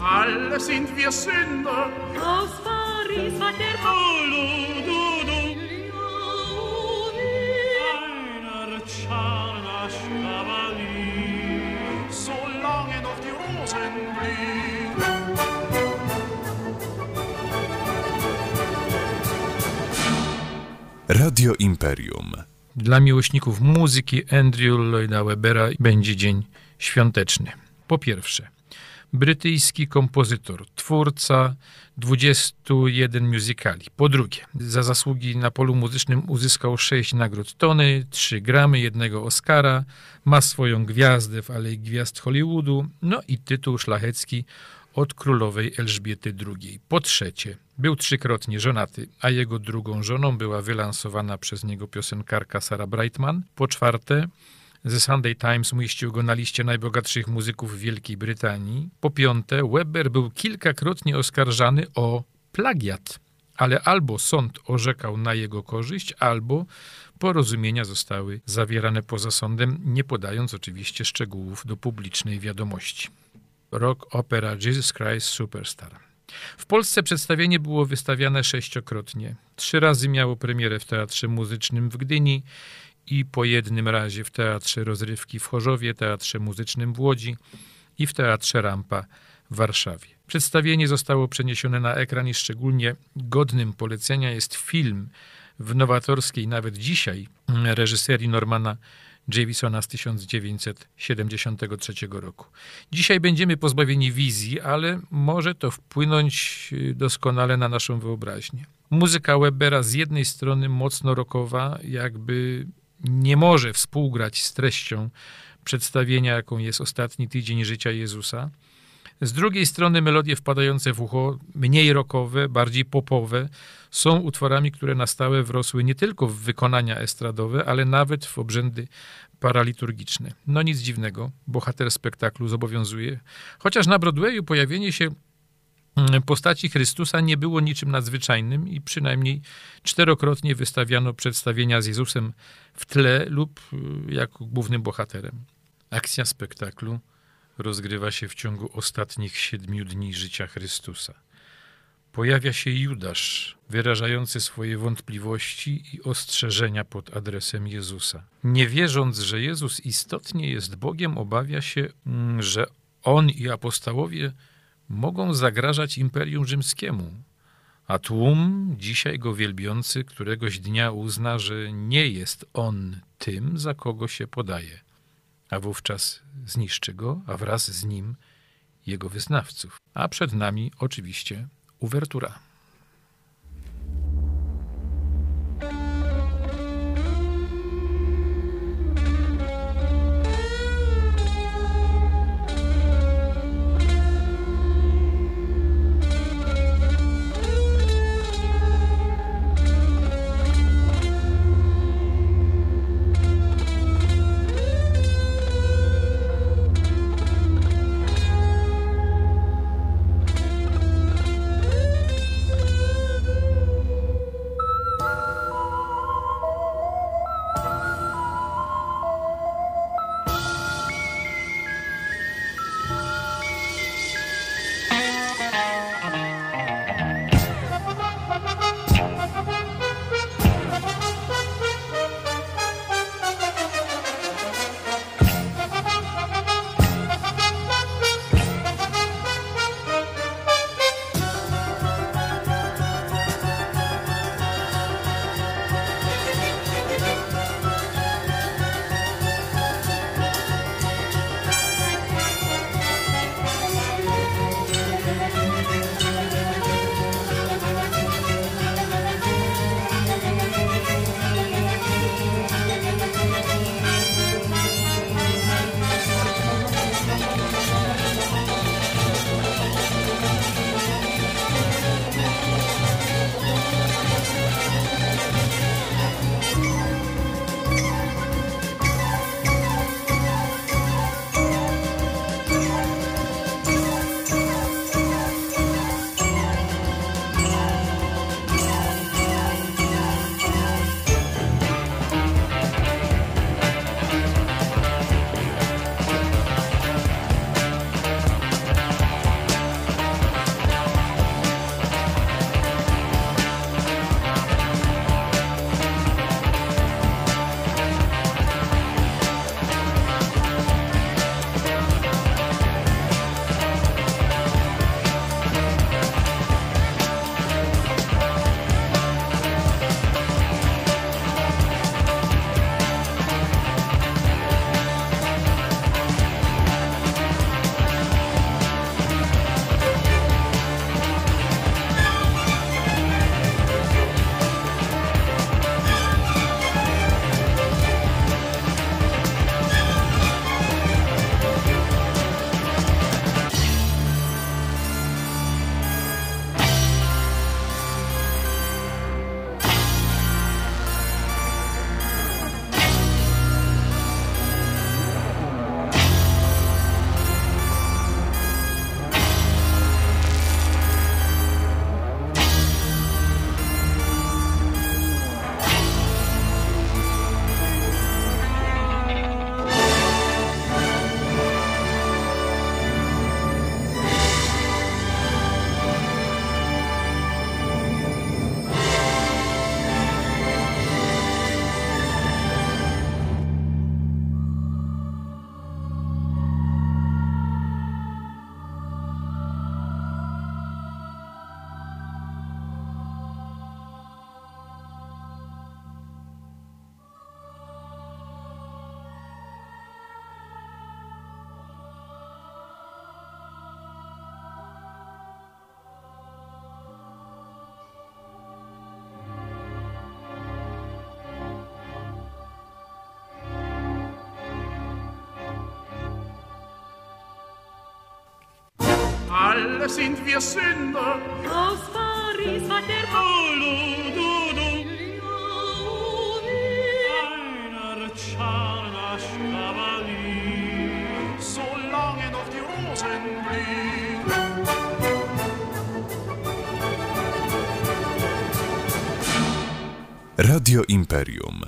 alle sind wir Sünder. Aus Paris hat der Du, du, du. Einer. Solange noch die Rosen blühen. Radio Imperium. Dla miłośników muzyki Andrew Lloyda Webera będzie dzień świąteczny. Po pierwsze, brytyjski kompozytor, twórca 21 musicali. Po drugie, za zasługi na polu muzycznym uzyskał 6 nagród Tony, 3 gramy, jednego Oscara, ma swoją gwiazdę w Alei Gwiazd Hollywoodu, no i tytuł szlachecki od królowej Elżbiety II. Po trzecie, był trzykrotnie żonaty, a jego drugą żoną była wylansowana przez niego piosenkarka Sarah Brightman. Po czwarte, The Sunday Times umieścił go na liście najbogatszych muzyków Wielkiej Brytanii. Po piąte, Webber był kilkakrotnie oskarżany o plagiat, ale albo sąd orzekał na jego korzyść, albo porozumienia zostały zawierane poza sądem, nie podając oczywiście szczegółów do publicznej wiadomości. Rock opera Jesus Christ Superstar. W Polsce przedstawienie było wystawiane sześciokrotnie. Trzy razy miało premierę w Teatrze Muzycznym w Gdyni i po jednym razie w Teatrze Rozrywki w Chorzowie, Teatrze Muzycznym w Łodzi i w Teatrze Rampa w Warszawie. Przedstawienie zostało przeniesione na ekran i szczególnie godnym polecenia jest film w nowatorskiej nawet dzisiaj reżyserii Normana Javisona z 1973 roku. Dzisiaj będziemy pozbawieni wizji, ale może to wpłynąć y, doskonale na naszą wyobraźnię. Muzyka Webera z jednej strony mocno rockowa, jakby nie może współgrać z treścią przedstawienia, jaką jest ostatni tydzień życia Jezusa. Z drugiej strony melodie wpadające w ucho, mniej rockowe, bardziej popowe, są utworami, które na stałe wrosły nie tylko w wykonania estradowe, ale nawet w obrzędy paraliturgiczne. No nic dziwnego, bohater spektaklu zobowiązuje. Chociaż na Broadwayu pojawienie się postaci Chrystusa nie było niczym nadzwyczajnym i przynajmniej czterokrotnie wystawiano przedstawienia z Jezusem w tle lub y, jako głównym bohaterem. Akcja spektaklu rozgrywa się w ciągu ostatnich siedmiu dni życia Chrystusa. Pojawia się Judasz, wyrażający swoje wątpliwości i ostrzeżenia pod adresem Jezusa. Nie wierząc, że Jezus istotnie jest Bogiem, obawia się, mm, że on i apostołowie mogą zagrażać Imperium Rzymskiemu. A tłum, dzisiaj go wielbiący, któregoś dnia uzna, że nie jest on tym, za kogo się podaje. A wówczas zniszczy go, a wraz z nim jego wyznawców. A przed nami oczywiście uwertura. Alle sind wir Sünder. Aus Paris war der Du, du, du, einer Czarnasz Kavalier. Solange noch die Rosen blühen. Radio Imperium.